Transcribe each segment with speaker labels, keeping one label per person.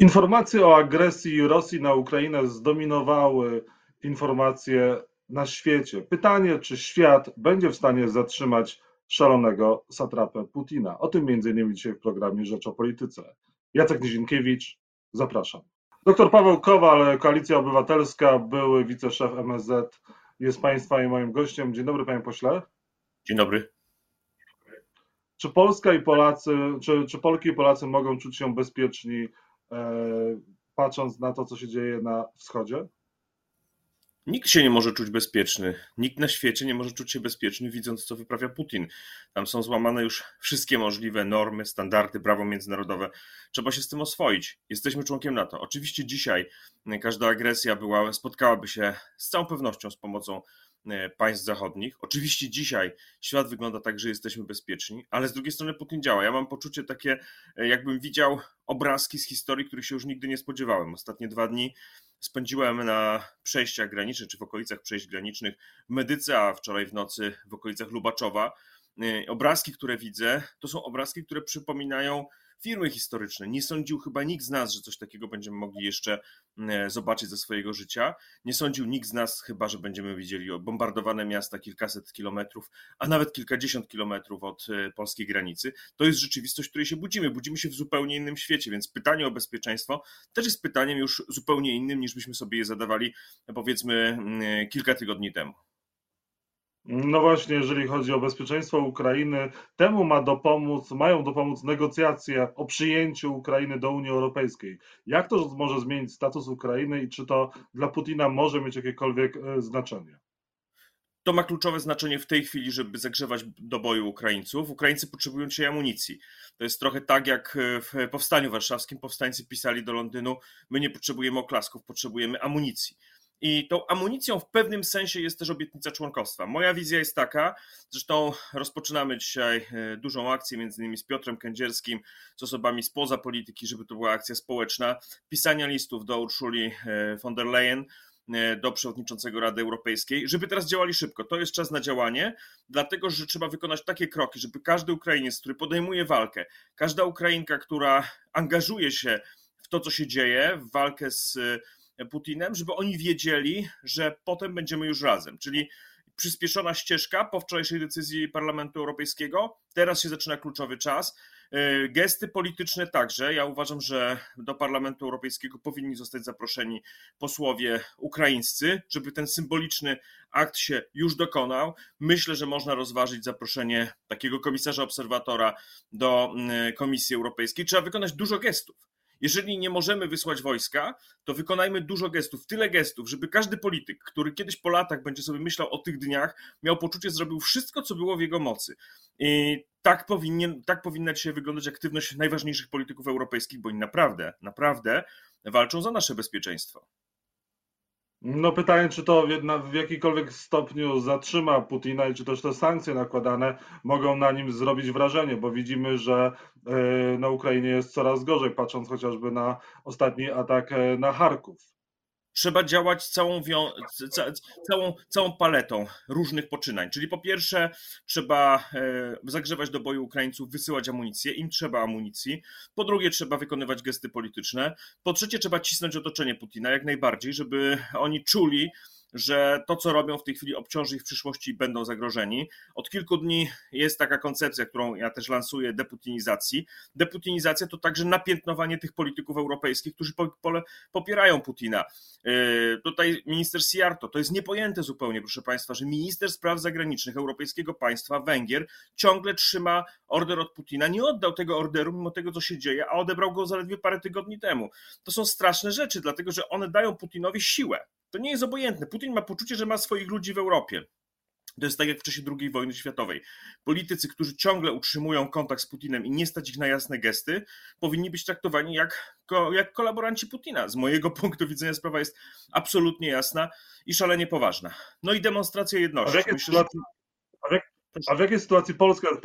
Speaker 1: Informacje o agresji Rosji na Ukrainę zdominowały informacje na świecie. Pytanie, czy świat będzie w stanie zatrzymać szalonego satrapę Putina. O tym między innymi dzisiaj w programie Rzecz o Polityce. Jacek Nizinkiewicz, zapraszam. Doktor Paweł Kowal, Koalicja Obywatelska, były wiceszef MSZ, jest Państwa i moim gościem. Dzień dobry, Panie Pośle.
Speaker 2: Dzień dobry.
Speaker 1: Czy Polska i Polacy, czy, czy Polki i Polacy mogą czuć się bezpieczni patrząc na to, co się dzieje na wschodzie?
Speaker 2: Nikt się nie może czuć bezpieczny. Nikt na świecie nie może czuć się bezpieczny, widząc, co wyprawia Putin. Tam są złamane już wszystkie możliwe normy, standardy, prawo międzynarodowe. Trzeba się z tym oswoić. Jesteśmy członkiem NATO. Oczywiście dzisiaj każda agresja była, spotkałaby się z całą pewnością z pomocą E, państw zachodnich. Oczywiście dzisiaj świat wygląda tak, że jesteśmy bezpieczni, ale z drugiej strony Putin działa. Ja mam poczucie takie, e, jakbym widział obrazki z historii, których się już nigdy nie spodziewałem. Ostatnie dwa dni spędziłem na przejściach granicznych, czy w okolicach przejść granicznych w Medyce, a wczoraj w nocy w okolicach Lubaczowa. E, obrazki, które widzę, to są obrazki, które przypominają firmy historyczne. Nie sądził chyba nikt z nas, że coś takiego będziemy mogli jeszcze e, zobaczyć ze swojego życia. Nie sądził nikt z nas chyba, że będziemy widzieli bombardowane miasta kilkaset kilometrów, a nawet kilkadziesiąt kilometrów od e, polskiej granicy. To jest rzeczywistość, w której się budzimy. Budzimy się w zupełnie innym świecie, więc pytanie o bezpieczeństwo też jest pytaniem już zupełnie innym, niż byśmy sobie je zadawali powiedzmy kilka tygodni temu.
Speaker 1: No właśnie, jeżeli chodzi o bezpieczeństwo Ukrainy, temu ma dopomóc, mają dopomóc negocjacje o przyjęciu Ukrainy do Unii Europejskiej. Jak to może zmienić status Ukrainy i czy to dla Putina może mieć jakiekolwiek e, znaczenie?
Speaker 2: To ma kluczowe znaczenie w tej chwili, żeby zagrzewać do boju Ukraińców. Ukraińcy potrzebują dzisiaj amunicji. To jest trochę tak, jak w powstaniu warszawskim powstańcy pisali do Londynu: My nie potrzebujemy oklasków, potrzebujemy amunicji. I tą amunicją w pewnym sensie jest też obietnica członkostwa. Moja wizja jest taka, zresztą rozpoczynamy dzisiaj e, dużą akcję, między innymi z Piotrem Kędzierskim, z osobami spoza polityki, żeby to była akcja społeczna, pisania listów do Urszuli e, von der Leyen, e, do przewodniczącego Rady Europejskiej, żeby teraz działali szybko. To jest czas na działanie, dlatego że trzeba wykonać takie kroki, żeby każdy Ukrainiec, który podejmuje walkę, każda Ukrainka, która angażuje się w to, co się dzieje, w walkę z Putinem, żeby oni wiedzieli, że potem będziemy już razem. Czyli przyspieszona ścieżka po wczorajszej decyzji Parlamentu Europejskiego. Teraz się zaczyna kluczowy czas. E, gesty polityczne także. Ja uważam, że do Parlamentu Europejskiego powinni zostać zaproszeni posłowie ukraińscy, żeby ten symboliczny akt się już dokonał. Myślę, że można rozważyć zaproszenie takiego komisarza obserwatora do mm, Komisji Europejskiej. Trzeba wykonać dużo gestów. Jeżeli nie możemy wysłać wojska, to wykonajmy dużo gestów, tyle gestów, żeby każdy polityk, który kiedyś po latach będzie sobie myślał o tych dniach, miał poczucie, że zrobił wszystko, co było w jego mocy. I tak, powinien, tak powinna dzisiaj wyglądać aktywność najważniejszych polityków europejskich, bo oni naprawdę, naprawdę walczą za nasze bezpieczeństwo.
Speaker 1: No pytanie, czy to w, w jakikolwiek stopniu zatrzyma Putina i czy też te sankcje nakładane mogą na nim zrobić wrażenie, bo widzimy, że e, na Ukrainie jest coraz gorzej, patrząc chociażby na ostatni atak e, na Charków.
Speaker 2: Trzeba działać całą, całą, całą paletą różnych poczynań. Czyli po pierwsze, trzeba e, zagrzewać do boju Ukraińców, wysyłać amunicję, im trzeba amunicji. Po drugie, trzeba wykonywać gesty polityczne. Po trzecie, trzeba cisnąć otoczenie Putina jak najbardziej, żeby oni czuli, że to, co robią w tej chwili, obciąży ich w przyszłości i będą zagrożeni. Od kilku dni jest taka koncepcja, którą ja też lansuję, deputinizacji. Deputinizacja to także napiętnowanie tych polityków europejskich, którzy popierają Putina. Yy, tutaj minister Siarto, to jest niepojęte zupełnie, proszę Państwa, że minister spraw zagranicznych europejskiego państwa, Węgier, ciągle trzyma order od Putina. Nie oddał tego orderu, mimo tego, co się dzieje, a odebrał go zaledwie parę tygodni temu. To są straszne rzeczy, dlatego że one dają Putinowi siłę. To nie jest obojętne. Putin ma poczucie, że ma swoich ludzi w Europie. To jest tak jak w czasie II wojny światowej. Politycy, którzy ciągle utrzymują kontakt z Putinem i nie stać ich na jasne gesty, powinni być traktowani jak, jak kolaboranci Putina. Z mojego punktu widzenia sprawa jest absolutnie jasna i szalenie poważna. No i demonstracja jedności.
Speaker 1: Myślę, że... A w jakiej sytuacji Polska jest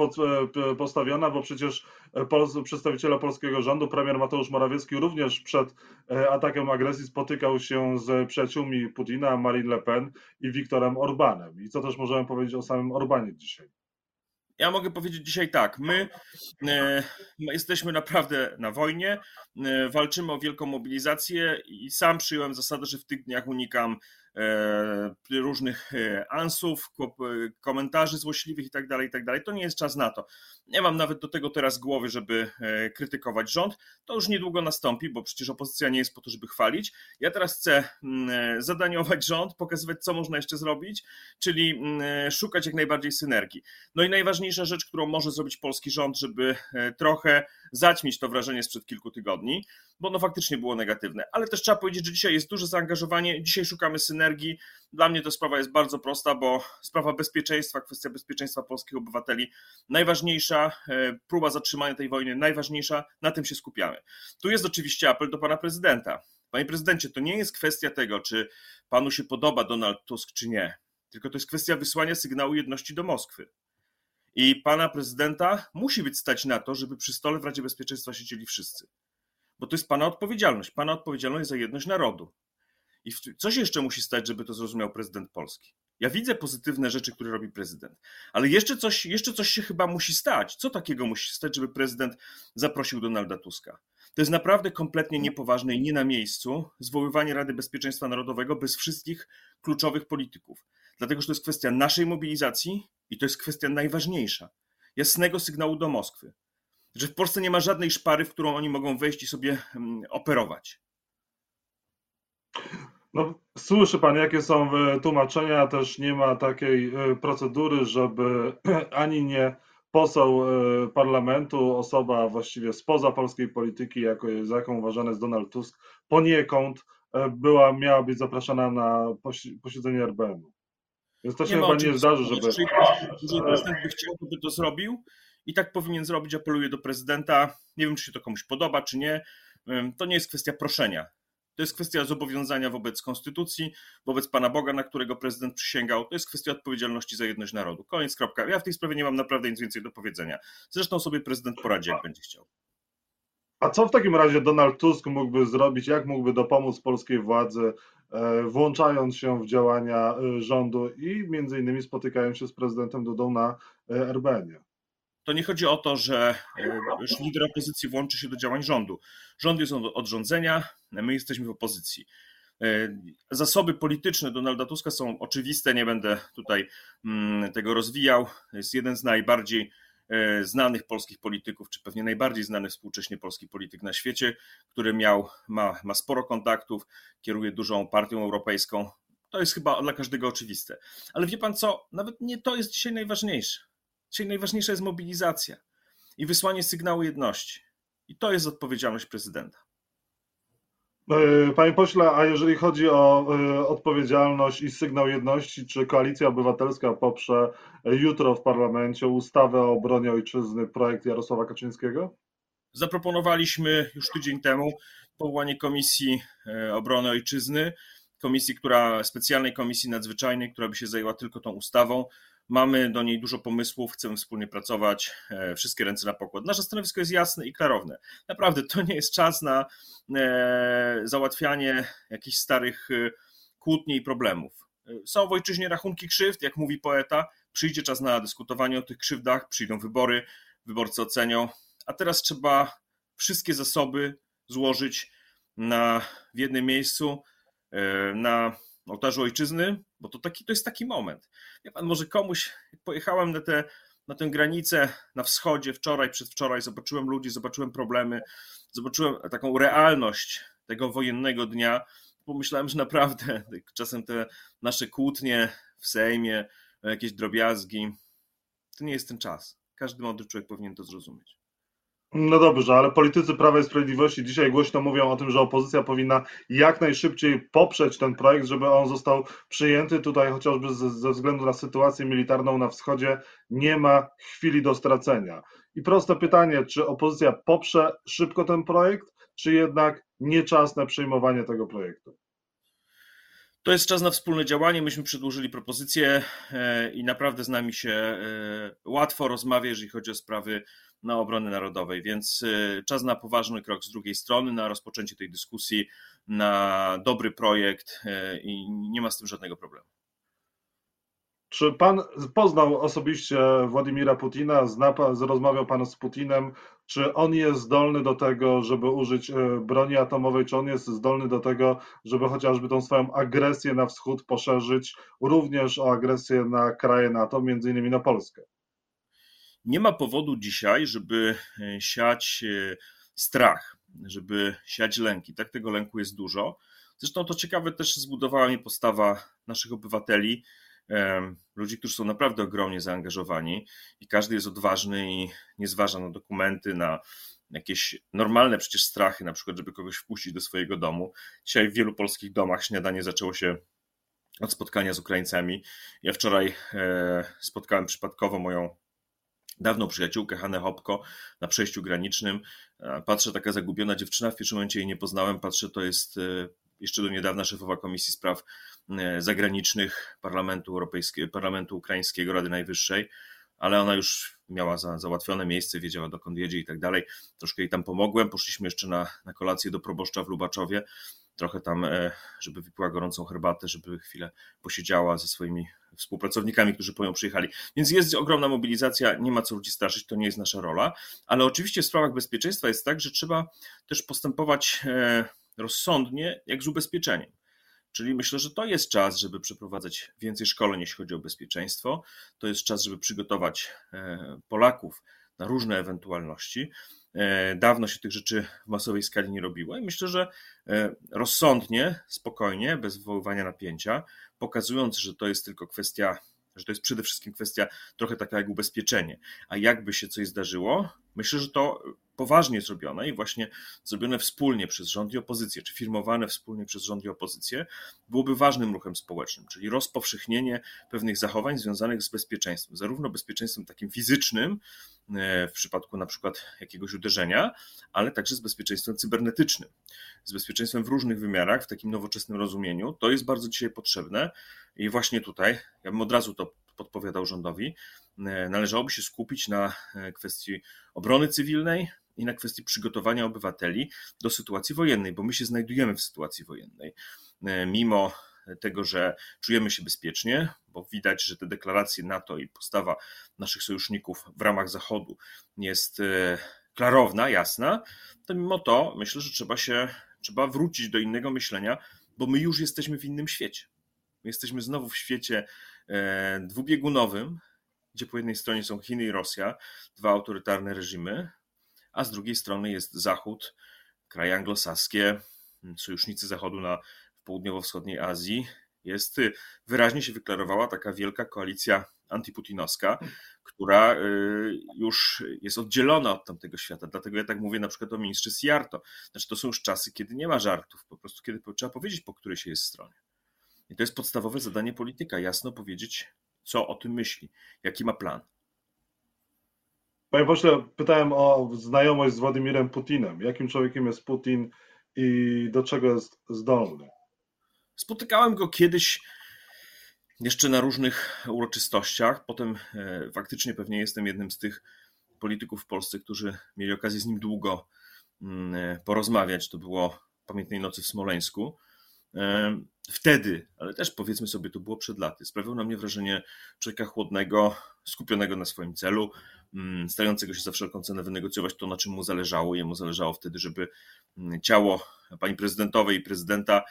Speaker 1: e, postawiona? Bo przecież e, Pol przedstawiciele polskiego rządu, premier Mateusz Morawiecki, również przed e, atakiem agresji spotykał się z przyjaciółmi Putina, Marine Le Pen i Viktorem Orbanem. I co też możemy powiedzieć o samym Orbanie dzisiaj?
Speaker 2: Ja mogę powiedzieć dzisiaj tak. My, my, jesteśmy naprawdę na wojnie, walczymy o wielką mobilizację i sam przyjąłem zasadę, że w tych dniach unikam różnych e, ansów, komentarzy złośliwych itd., tak itd. Tak to nie jest czas na to. Nie mam nawet do tego teraz głowy, żeby e, krytykować rząd. To już niedługo nastąpi, bo przecież opozycja nie jest po to, żeby chwalić. Ja teraz chcę mm, zadaniować rząd, pokazywać, co można jeszcze zrobić, czyli mm, szukać jak najbardziej synergii. No i najważniejsza rzecz, którą może zrobić polski rząd, żeby trochę zaćmić to wrażenie sprzed kilku tygodni, bo ono faktycznie było negatywne. Ale też trzeba powiedzieć, że dzisiaj jest duże zaangażowanie, dzisiaj szukamy synergii. Dla mnie ta sprawa jest bardzo prosta, bo sprawa bezpieczeństwa, kwestia bezpieczeństwa polskich obywateli najważniejsza, e, próba zatrzymania tej wojny najważniejsza, na tym się skupiamy. Tu jest oczywiście apel do pana prezydenta. Panie prezydencie, to nie jest kwestia tego, czy panu się podoba Donald Tusk, czy nie, tylko to jest kwestia wysłania sygnału jedności do Moskwy. I pana prezydenta musi być stać na to, żeby przy stole w Radzie Bezpieczeństwa siedzieli wszyscy. Bo to jest pana odpowiedzialność. Pana odpowiedzialność za jedność narodu. I coś jeszcze musi stać, żeby to zrozumiał prezydent Polski. Ja widzę pozytywne rzeczy, które robi prezydent, ale jeszcze coś, jeszcze coś się chyba musi stać. Co takiego musi stać, żeby prezydent zaprosił Donalda Tuska? To jest naprawdę kompletnie niepoważne i nie na miejscu zwoływanie Rady Bezpieczeństwa Narodowego bez wszystkich kluczowych polityków. Dlatego, że to jest kwestia naszej mobilizacji i to jest kwestia najważniejsza jasnego sygnału do Moskwy, że w Polsce nie ma żadnej szpary, w którą oni mogą wejść i sobie mm, operować.
Speaker 1: No, słyszy pan, jakie są tłumaczenia. Też nie ma takiej e, procedury, żeby ani nie poseł e, parlamentu, osoba właściwie spoza polskiej polityki, jako, za jaką uważany jest Donald Tusk, poniekąd e, była, miała być zapraszana na posiedzenie RBM-u. Więc to się chyba nie zdarzy, żeby. Jeżeli
Speaker 2: prezydent by chciał, to by to zrobił i tak powinien zrobić. Apeluję do prezydenta. Nie wiem, czy się to komuś podoba, czy nie. To nie jest kwestia proszenia. To jest kwestia zobowiązania wobec konstytucji, wobec Pana Boga, na którego prezydent przysięgał. To jest kwestia odpowiedzialności za jedność narodu. Koniec, kropka. Ja w tej sprawie nie mam naprawdę nic więcej do powiedzenia. Zresztą sobie prezydent poradzi, jak będzie chciał.
Speaker 1: A co w takim razie Donald Tusk mógłby zrobić? Jak mógłby dopomóc polskiej władzy, e, włączając się w działania e, rządu i między innymi spotykając się z prezydentem Dudą na e, RBN-ie?
Speaker 2: To nie chodzi o to, że już lider opozycji włączy się do działań rządu. Rząd jest od rządzenia, my jesteśmy w opozycji. Zasoby polityczne Donalda Tuska są oczywiste, nie będę tutaj mm, tego rozwijał. Jest jeden z najbardziej E, znanych polskich polityków, czy pewnie najbardziej znany współcześnie polski polityk na świecie, który miał, ma, ma sporo kontaktów, kieruje dużą partią europejską. To jest chyba dla każdego oczywiste. Ale wie pan co? Nawet nie to jest dzisiaj najważniejsze. Dzisiaj najważniejsza jest mobilizacja i wysłanie sygnału jedności. I to jest odpowiedzialność prezydenta.
Speaker 1: E, panie pośle, a jeżeli chodzi o e, odpowiedzialność i sygnał jedności, czy Koalicja Obywatelska poprze jutro w parlamencie ustawę o obronie ojczyzny, projekt Jarosława Kaczyńskiego?
Speaker 2: Zaproponowaliśmy już tydzień temu powołanie Komisji e, Obrony Ojczyzny, komisji, która, specjalnej komisji nadzwyczajnej, która by się zajęła tylko tą ustawą. Mamy do niej dużo pomysłów, chcemy wspólnie pracować, e, wszystkie ręce na pokład. Nasze stanowisko jest jasne i klarowne. Naprawdę to nie jest czas na e, załatwianie jakichś starych e, kłótni i problemów. Są w ojczyźnie rachunki krzywd, jak mówi poeta. Przyjdzie czas na dyskutowanie o tych krzywdach, przyjdą wybory, wyborcy ocenią, a teraz trzeba wszystkie zasoby złożyć na, w jednym miejscu, na ołtarzu ojczyzny, bo to, taki, to jest taki moment. Ja pan, może komuś, pojechałem na, te, na tę granicę na wschodzie wczoraj, przedwczoraj, zobaczyłem ludzi, zobaczyłem problemy, zobaczyłem taką realność tego wojennego dnia, pomyślałem, że naprawdę czasem te nasze kłótnie w Sejmie, jakieś drobiazgi, to nie jest ten czas. Każdy mądry człowiek powinien to zrozumieć.
Speaker 1: No dobrze, ale politycy Prawa i Sprawiedliwości dzisiaj głośno mówią o tym, że opozycja powinna jak najszybciej poprzeć ten projekt, żeby on został przyjęty. Tutaj chociażby ze względu na sytuację militarną na wschodzie nie ma chwili do stracenia. I proste pytanie, czy opozycja poprze szybko ten projekt, czy jednak nie czas na przyjmowanie tego projektu?
Speaker 2: To jest czas na wspólne działanie. Myśmy przedłożyli propozycję e, i naprawdę z nami się e, łatwo rozmawia, jeżeli chodzi o sprawy na obrony narodowej, więc e, czas na poważny krok z drugiej strony, na rozpoczęcie tej dyskusji, na dobry projekt i nie ma z tym żadnego problemu.
Speaker 1: Czy pan poznał osobiście Władimira Putina, zna rozmawiał pan z Putinem? Czy on jest zdolny do tego, żeby użyć e, broni atomowej? Czy on jest zdolny do tego, żeby chociażby tą swoją agresję na wschód poszerzyć również o agresję na kraje NATO, między innymi na Polskę?
Speaker 2: Nie ma powodu dzisiaj, żeby e, siać e, strach, żeby siać lęki. Tak, tego lęku jest dużo. Zresztą to ciekawe też zbudowała mi postawa naszych obywateli, ludzi, którzy są naprawdę ogromnie zaangażowani i każdy jest odważny i nie zważa na dokumenty, na jakieś normalne przecież strachy, na przykład, żeby kogoś wpuścić do swojego domu. Dzisiaj w wielu polskich domach śniadanie zaczęło się od spotkania z Ukraińcami. Ja wczoraj e, spotkałem przypadkowo moją dawną przyjaciółkę Hanę Hopko na przejściu granicznym. E, patrzę, taka zagubiona dziewczyna, w pierwszym momencie jej nie poznałem, patrzę, to jest e, jeszcze do niedawna szefowa Komisji Spraw Zagranicznych Parlamentu Europejskiego, Parlamentu Ukraińskiego, Rady Najwyższej, ale ona już miała za, załatwione miejsce, wiedziała dokąd jedzie i tak dalej. Troszkę jej tam pomogłem. Poszliśmy jeszcze na, na kolację do proboszcza w Lubaczowie. Trochę tam, e, żeby wypiła gorącą herbatę, żeby chwilę posiedziała ze swoimi współpracownikami, którzy po nią przyjechali. Więc jest ogromna mobilizacja, nie ma co ludzi straszyć, to nie jest nasza rola. Ale oczywiście w sprawach bezpieczeństwa jest tak, że trzeba też postępować e, rozsądnie, jak z ubezpieczeniem. Czyli myślę, że to jest czas, żeby przeprowadzać więcej szkoleń, jeśli chodzi o bezpieczeństwo. To jest czas, żeby przygotować e, Polaków na różne ewentualności. E, dawno się tych rzeczy w masowej skali nie robiło i myślę, że e, rozsądnie, spokojnie, bez wywoływania napięcia, pokazując, że to jest tylko kwestia, że to jest przede wszystkim kwestia trochę taka jak ubezpieczenie. A jakby się coś zdarzyło, myślę, że to poważnie zrobione i właśnie zrobione wspólnie przez rząd i opozycję, czy firmowane wspólnie przez rząd i opozycję, byłoby ważnym ruchem społecznym, czyli rozpowszechnienie pewnych zachowań związanych z bezpieczeństwem, zarówno bezpieczeństwem takim fizycznym, w przypadku na przykład jakiegoś uderzenia, ale także z bezpieczeństwem cybernetycznym, z bezpieczeństwem w różnych wymiarach, w takim nowoczesnym rozumieniu. To jest bardzo dzisiaj potrzebne i właśnie tutaj, ja bym od razu to podpowiadał rządowi, e, należałoby się skupić na e, kwestii obrony cywilnej, i na kwestii przygotowania obywateli do sytuacji wojennej, bo my się znajdujemy w sytuacji wojennej. E, mimo tego, że czujemy się bezpiecznie, bo widać, że te deklaracje NATO i postawa naszych sojuszników w ramach Zachodu jest e, klarowna, jasna, to mimo to myślę, że trzeba się, trzeba wrócić do innego myślenia, bo my już jesteśmy w innym świecie. My jesteśmy znowu w świecie e, dwubiegunowym, gdzie po jednej stronie są Chiny i Rosja, dwa autorytarne reżimy, a z drugiej strony jest Zachód, kraje anglosaskie, sojusznicy Zachodu na południowo-wschodniej Azji. Jest y, wyraźnie się wyklarowała taka wielka koalicja antyputinowska, która y, już jest oddzielona od tamtego świata. Dlatego ja tak mówię na przykład o ministrze Siarto. Znaczy to są już czasy, kiedy nie ma żartów, po prostu kiedy trzeba powiedzieć, po której się jest stronie. I to jest podstawowe zadanie polityka, jasno powiedzieć, co o tym myśli, jaki ma plan.
Speaker 1: Panie pośle, pytałem o znajomość z Władimirem Putinem. Jakim człowiekiem jest Putin i do czego jest zdolny?
Speaker 2: Spotykałem go kiedyś jeszcze na różnych uroczystościach. Potem e, faktycznie pewnie jestem jednym z tych polityków w Polsce, którzy mieli okazję z nim długo mm, e, porozmawiać. To było pamiętnej nocy w Smoleńsku. E, wtedy, ale też powiedzmy sobie, to było przed laty, sprawiał na mnie wrażenie człowieka chłodnego, skupionego na swoim celu, mm, starającego się za wszelką cenę wynegocjować to, na czym mu zależało. Jemu zależało wtedy, żeby mm, ciało pani prezydentowej i prezydenta,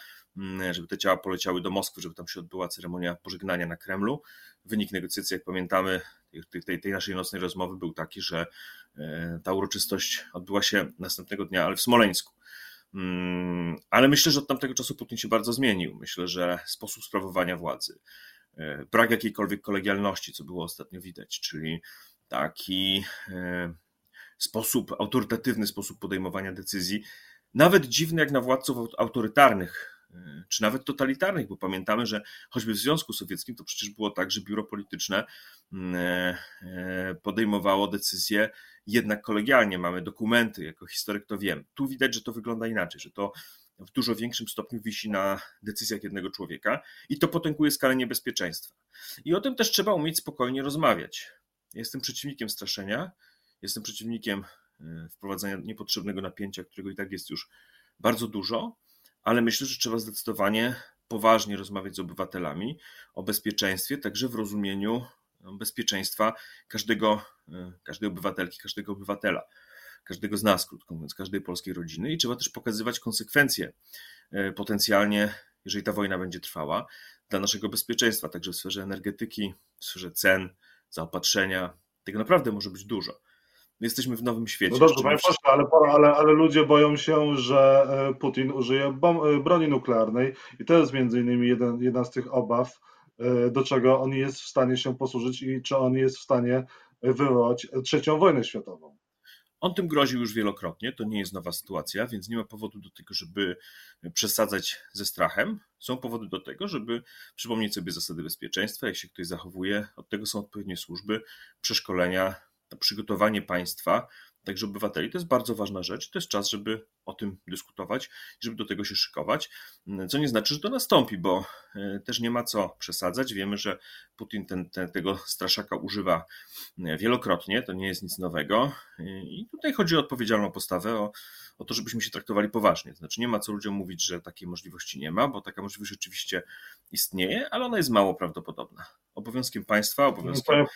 Speaker 2: żeby te ciała poleciały do Moskwy, żeby tam się odbyła ceremonia pożegnania na Kremlu. Wynik negocjacji, jak pamiętamy, tej, tej, tej naszej nocnej rozmowy był taki, że e, ta uroczystość odbyła się następnego dnia, ale w Smoleńsku. Mm, ale myślę, że od tamtego czasu Putin się bardzo zmienił. Myślę, że sposób sprawowania władzy, e, brak jakiejkolwiek kolegialności, co było ostatnio widać, czyli taki e, sposób, autorytatywny sposób podejmowania decyzji, nawet dziwny jak na władców autorytarnych, czy nawet totalitarnych, bo pamiętamy, że choćby w Związku Sowieckim to przecież było tak, że biuro polityczne e, e, podejmowało decyzje jednak kolegialnie. Mamy dokumenty, jako historyk to wiem. Tu widać, że to wygląda inaczej, że to w dużo większym stopniu wisi na decyzjach jednego człowieka i to potęguje skalę niebezpieczeństwa. I o tym też trzeba umieć spokojnie rozmawiać. Jestem przeciwnikiem straszenia, jestem przeciwnikiem wprowadzania niepotrzebnego napięcia, którego i tak jest już bardzo dużo, ale myślę, że trzeba zdecydowanie poważnie rozmawiać z obywatelami o bezpieczeństwie, także w rozumieniu bezpieczeństwa każdego, każdej obywatelki, każdego obywatela każdego z nas, krótko mówiąc, każdej polskiej rodziny i trzeba też pokazywać konsekwencje e, potencjalnie, jeżeli ta wojna będzie trwała, dla naszego bezpieczeństwa, także w sferze energetyki, w sferze cen, zaopatrzenia. Tego naprawdę może być dużo. My jesteśmy w nowym świecie.
Speaker 1: No dobrze, panie pośle, ale, ale, ale ludzie boją się, że e, Putin użyje bom, e, broni nuklearnej i to jest między innymi jeden, jedna z tych obaw, do czego on jest w stanie się posłużyć i czy on jest w stanie wywołać trzecią wojnę światową.
Speaker 2: On tym groził już wielokrotnie, to nie jest nowa sytuacja, więc nie ma powodu do tego, żeby przesadzać ze strachem. Są powody do tego, żeby przypomnieć sobie zasady bezpieczeństwa, jak się ktoś zachowuje. Od tego są odpowiednie służby, przeszkolenia, przygotowanie państwa także obywateli. To jest bardzo ważna rzecz. To jest czas, żeby o tym dyskutować, żeby do tego się szykować, co nie znaczy, że to nastąpi, bo e, też nie ma co przesadzać. Wiemy, że Putin ten, ten, tego straszaka używa e, wielokrotnie, to nie jest nic nowego. E, I tutaj chodzi o odpowiedzialną postawę, o, o to, żebyśmy się traktowali poważnie. Znaczy, nie ma co ludziom mówić, że takiej możliwości nie ma, bo taka możliwość rzeczywiście istnieje, ale ona jest mało prawdopodobna. Obowiązkiem państwa, obowiązkiem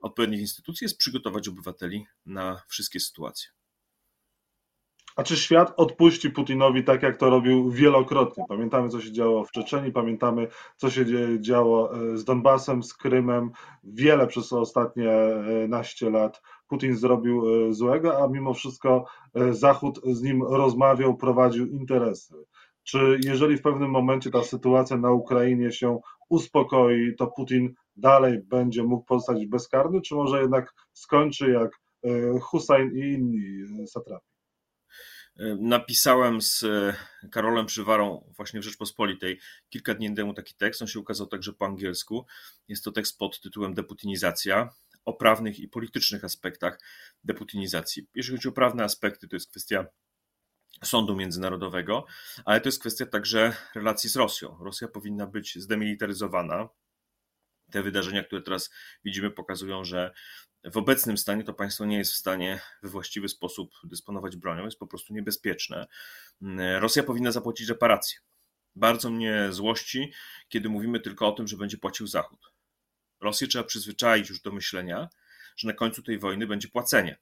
Speaker 2: odpowiednich instytucji jest przygotować obywateli na wszystkie sytuacje.
Speaker 1: A czy świat odpuści Putinowi tak, jak to robił wielokrotnie? Pamiętamy, co się działo w Czeczeniu, pamiętamy, co się działo e, z Donbasem, z Krymem. Wiele przez ostatnie e, naście lat Putin zrobił e, złego, a mimo wszystko Zachód z nim rozmawiał, prowadził interesy. Czy jeżeli w pewnym momencie ta sytuacja na Ukrainie się uspokoi, to Putin dalej będzie mógł pozostać bezkarny, czy może jednak skończy jak e, Hussein i inni e, satrapi?
Speaker 2: E, napisałem z Karolem Przywarą właśnie w Rzeczpospolitej kilka dni temu taki tekst. On się ukazał także po angielsku. Jest to tekst pod tytułem Deputinizacja o prawnych i politycznych aspektach deputinizacji. Jeżeli chodzi o prawne aspekty, to jest kwestia sądu międzynarodowego, ale to jest kwestia także relacji z Rosją. Rosja powinna być zdemilitaryzowana, te wydarzenia, które teraz widzimy, pokazują, że w obecnym stanie to państwo nie jest w stanie we właściwy sposób dysponować bronią, jest po prostu niebezpieczne. Rosja powinna zapłacić reparacje. Bardzo mnie złości, kiedy mówimy tylko o tym, że będzie płacił Zachód. Rosję trzeba przyzwyczaić już do myślenia, że na końcu tej wojny będzie płacenie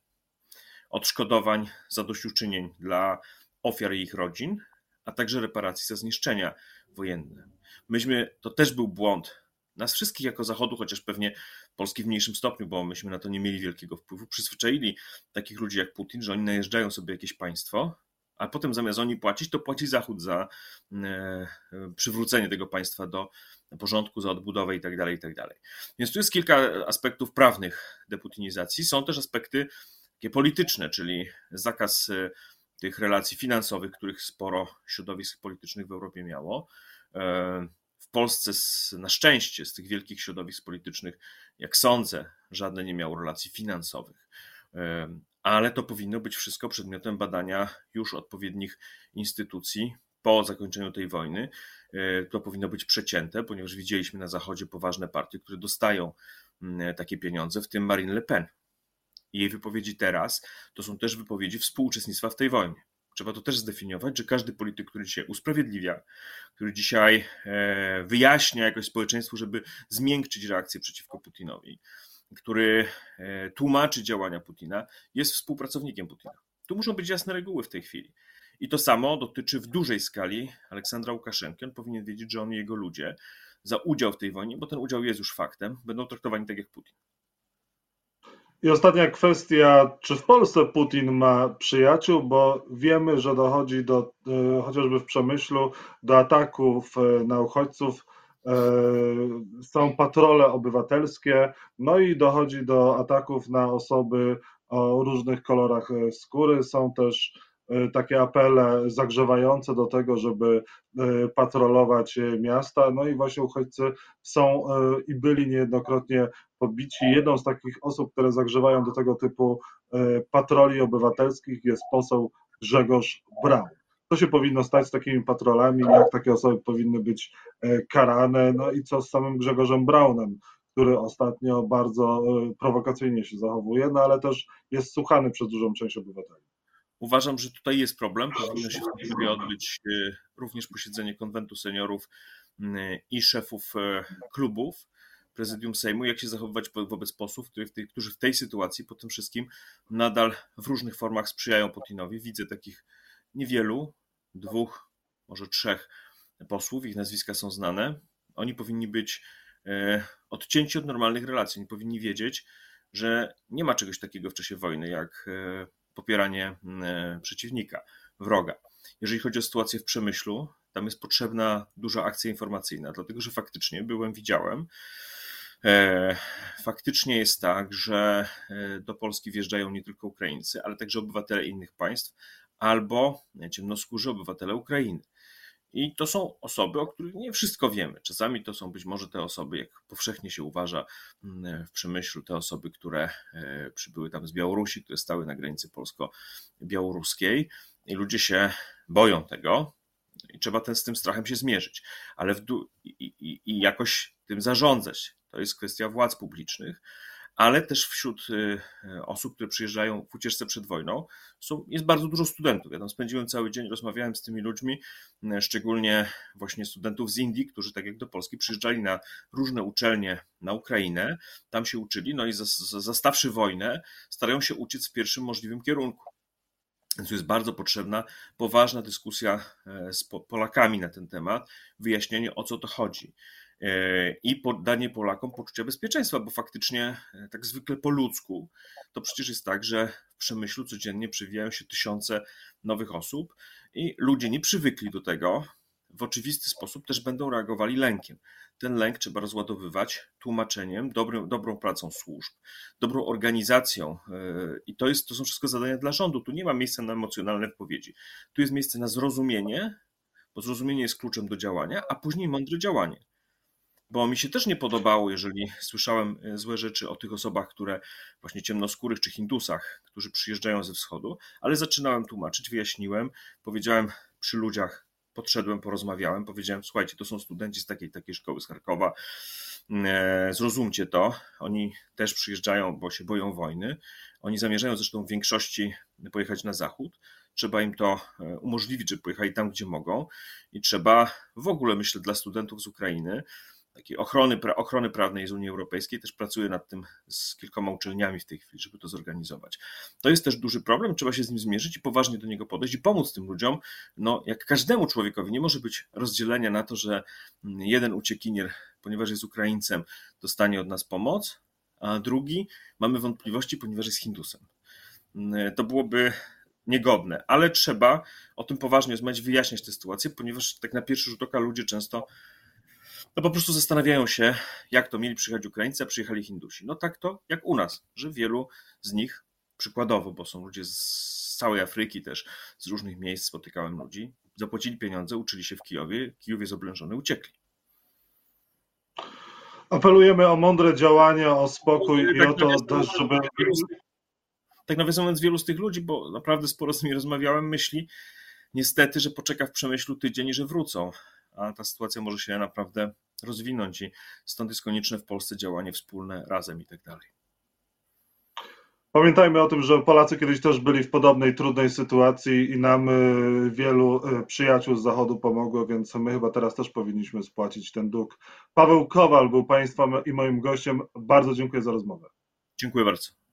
Speaker 2: odszkodowań, zadośćuczynień dla ofiar i ich rodzin, a także reparacji za zniszczenia wojenne. Myśmy, to też był błąd nas wszystkich jako Zachodu, chociaż pewnie Polski w mniejszym stopniu, bo myśmy na to nie mieli wielkiego wpływu, przyzwyczaili takich ludzi jak Putin, że oni najeżdżają sobie jakieś państwo, a potem zamiast oni płacić, to płaci Zachód za e, przywrócenie tego państwa do porządku, za odbudowę tak itd. Tak Więc tu jest kilka aspektów prawnych deputinizacji. Są też aspekty takie polityczne, czyli zakaz e, tych relacji finansowych, których sporo środowisk politycznych w Europie miało. Polsce na szczęście z tych wielkich środowisk politycznych, jak sądzę, żadne nie miało relacji finansowych. Ale to powinno być wszystko przedmiotem badania już odpowiednich instytucji po zakończeniu tej wojny. E, to powinno być przecięte, ponieważ widzieliśmy na Zachodzie poważne partie, które dostają mm, takie pieniądze, w tym Marine Le Pen. Jej wypowiedzi teraz to są też wypowiedzi współuczestnictwa w tej wojnie. Trzeba to też zdefiniować, że każdy polityk, który dzisiaj usprawiedliwia, który dzisiaj e, wyjaśnia jakoś społeczeństwu, żeby zmiękczyć reakcję przeciwko Putinowi, który e, tłumaczy działania Putina, jest współpracownikiem Putina. Tu muszą być jasne reguły w tej chwili. I to samo dotyczy w dużej skali Aleksandra Łukaszenki. On powinien wiedzieć, że on i jego ludzie za udział w tej wojnie, bo ten udział jest już faktem, będą traktowani tak jak Putin.
Speaker 1: I ostatnia kwestia, czy w Polsce Putin ma przyjaciół, bo wiemy, że dochodzi do, e, chociażby w Przemyślu, do ataków e, na uchodźców, e, są patrole obywatelskie, no i dochodzi do ataków na osoby o różnych kolorach skóry, są też takie apele zagrzewające do tego, żeby e, patrolować miasta. No i właśnie uchodźcy są i byli niejednokrotnie pobici. Jedną z takich osób, które zagrzewają do tego typu patroli obywatelskich jest poseł Grzegorz Braun. Co się powinno stać z takimi patrolami, jak takie osoby powinny być karane, no i co z samym Grzegorzem Braunem, który ostatnio bardzo prowokacyjnie się zachowuje, no ale też jest słuchany przez dużą część obywateli.
Speaker 2: Uważam, że tutaj jest problem. Powinno się w tej chwili odbyć również posiedzenie konwentu seniorów i szefów klubów prezydium Sejmu, jak się zachowywać wobec posłów, którzy w tej sytuacji po tym wszystkim nadal w różnych formach sprzyjają Putinowi. Widzę takich niewielu, dwóch, może trzech posłów, ich nazwiska są znane. Oni powinni być e, odcięci od normalnych relacji. Oni powinni wiedzieć, że nie ma czegoś takiego w czasie wojny jak e, popieranie e, przeciwnika, wroga. Jeżeli chodzi o sytuację w przemyślu, tam jest potrzebna duża akcja informacyjna, dlatego że faktycznie byłem, widziałem, E, faktycznie jest tak, że e, do Polski wjeżdżają nie tylko Ukraińcy, ale także obywatele innych państw albo ciemnoskórzy obywatele Ukrainy. I to są osoby, o których nie wszystko wiemy. Czasami to są być może te osoby, jak powszechnie się uważa mm, w przemyślu, te osoby, które e, przybyły tam z Białorusi, które stały na granicy polsko-białoruskiej. I ludzie się boją tego i trzeba ten, z tym strachem się zmierzyć, ale w i, i, i jakoś tym zarządzać. To jest kwestia władz publicznych, ale też wśród y, osób, które przyjeżdżają w ucieczce przed wojną, są, jest bardzo dużo studentów. Ja tam spędziłem cały dzień, rozmawiałem z tymi ludźmi, y, szczególnie właśnie studentów z Indii, którzy tak jak do Polski przyjeżdżali na różne uczelnie na Ukrainę, tam się uczyli, no i zastawszy wojnę, starają się uciec w pierwszym możliwym kierunku. Więc jest bardzo potrzebna poważna dyskusja e, z Polakami na ten temat, wyjaśnienie o co to chodzi. E, i danie Polakom poczucia bezpieczeństwa, bo faktycznie e, tak zwykle po ludzku to przecież jest tak, że w przemyślu codziennie przywijają się tysiące nowych osób i ludzie nie przywykli do tego, w oczywisty sposób też będą reagowali lękiem. Ten lęk trzeba rozładowywać tłumaczeniem, dobrą, dobrą pracą służb, dobrą organizacją. E, I to, jest, to są wszystko zadania dla rządu. Tu nie ma miejsca na emocjonalne wypowiedzi. Tu jest miejsce na zrozumienie, bo zrozumienie jest kluczem do działania, a później mądre działanie bo mi się też nie podobało, jeżeli słyszałem e, złe rzeczy o tych osobach, które właśnie ciemnoskórych czy Hindusach, którzy przyjeżdżają ze wschodu, ale zaczynałem tłumaczyć, wyjaśniłem, powiedziałem przy ludziach, podszedłem, porozmawiałem, powiedziałem, słuchajcie, to są studenci z takiej takiej szkoły z Charkowa, e, zrozumcie to, oni też przyjeżdżają, bo się boją wojny, oni zamierzają zresztą w większości pojechać na zachód, trzeba im to e, umożliwić, żeby pojechali tam, gdzie mogą i trzeba w ogóle, myślę, dla studentów z Ukrainy takiej ochrony, ochrony prawnej z Unii Europejskiej. Też pracuję nad tym z kilkoma uczelniami w tej chwili, żeby to zorganizować. To jest też duży problem, trzeba się z nim zmierzyć i poważnie do niego podejść i pomóc tym ludziom. No, jak każdemu człowiekowi, nie może być rozdzielenia na to, że jeden uciekinier, ponieważ jest Ukraińcem, dostanie od nas pomoc, a drugi mamy wątpliwości, ponieważ jest Hindusem. To byłoby niegodne, ale trzeba o tym poważnie rozmawiać, wyjaśniać tę sytuację, ponieważ tak na pierwszy rzut oka ludzie często no po prostu zastanawiają się, jak to mieli przyjechać Ukraińcy, a przyjechali Hindusi. No tak to jak u nas, że wielu z nich, przykładowo, bo są ludzie z całej Afryki też, z różnych miejsc spotykałem ludzi, zapłacili pieniądze, uczyli się w Kijowie, Kijów jest oblężony, uciekli.
Speaker 1: Apelujemy o mądre działania, o spokój i tak o to też, żeby...
Speaker 2: Tak nawiasem mówiąc, wielu z tych ludzi, bo naprawdę sporo z nimi rozmawiałem, myśli niestety, że poczeka w przemyślu tydzień i że wrócą a ta sytuacja może się naprawdę rozwinąć i stąd jest konieczne w Polsce działanie wspólne razem i tak dalej.
Speaker 1: Pamiętajmy o tym, że Polacy kiedyś też byli w podobnej trudnej sytuacji i nam y, wielu y, przyjaciół z Zachodu pomogło, więc my chyba teraz też powinniśmy spłacić ten dług. Paweł Kowal był Państwa i moim gościem. Bardzo dziękuję za rozmowę.
Speaker 2: Dziękuję bardzo.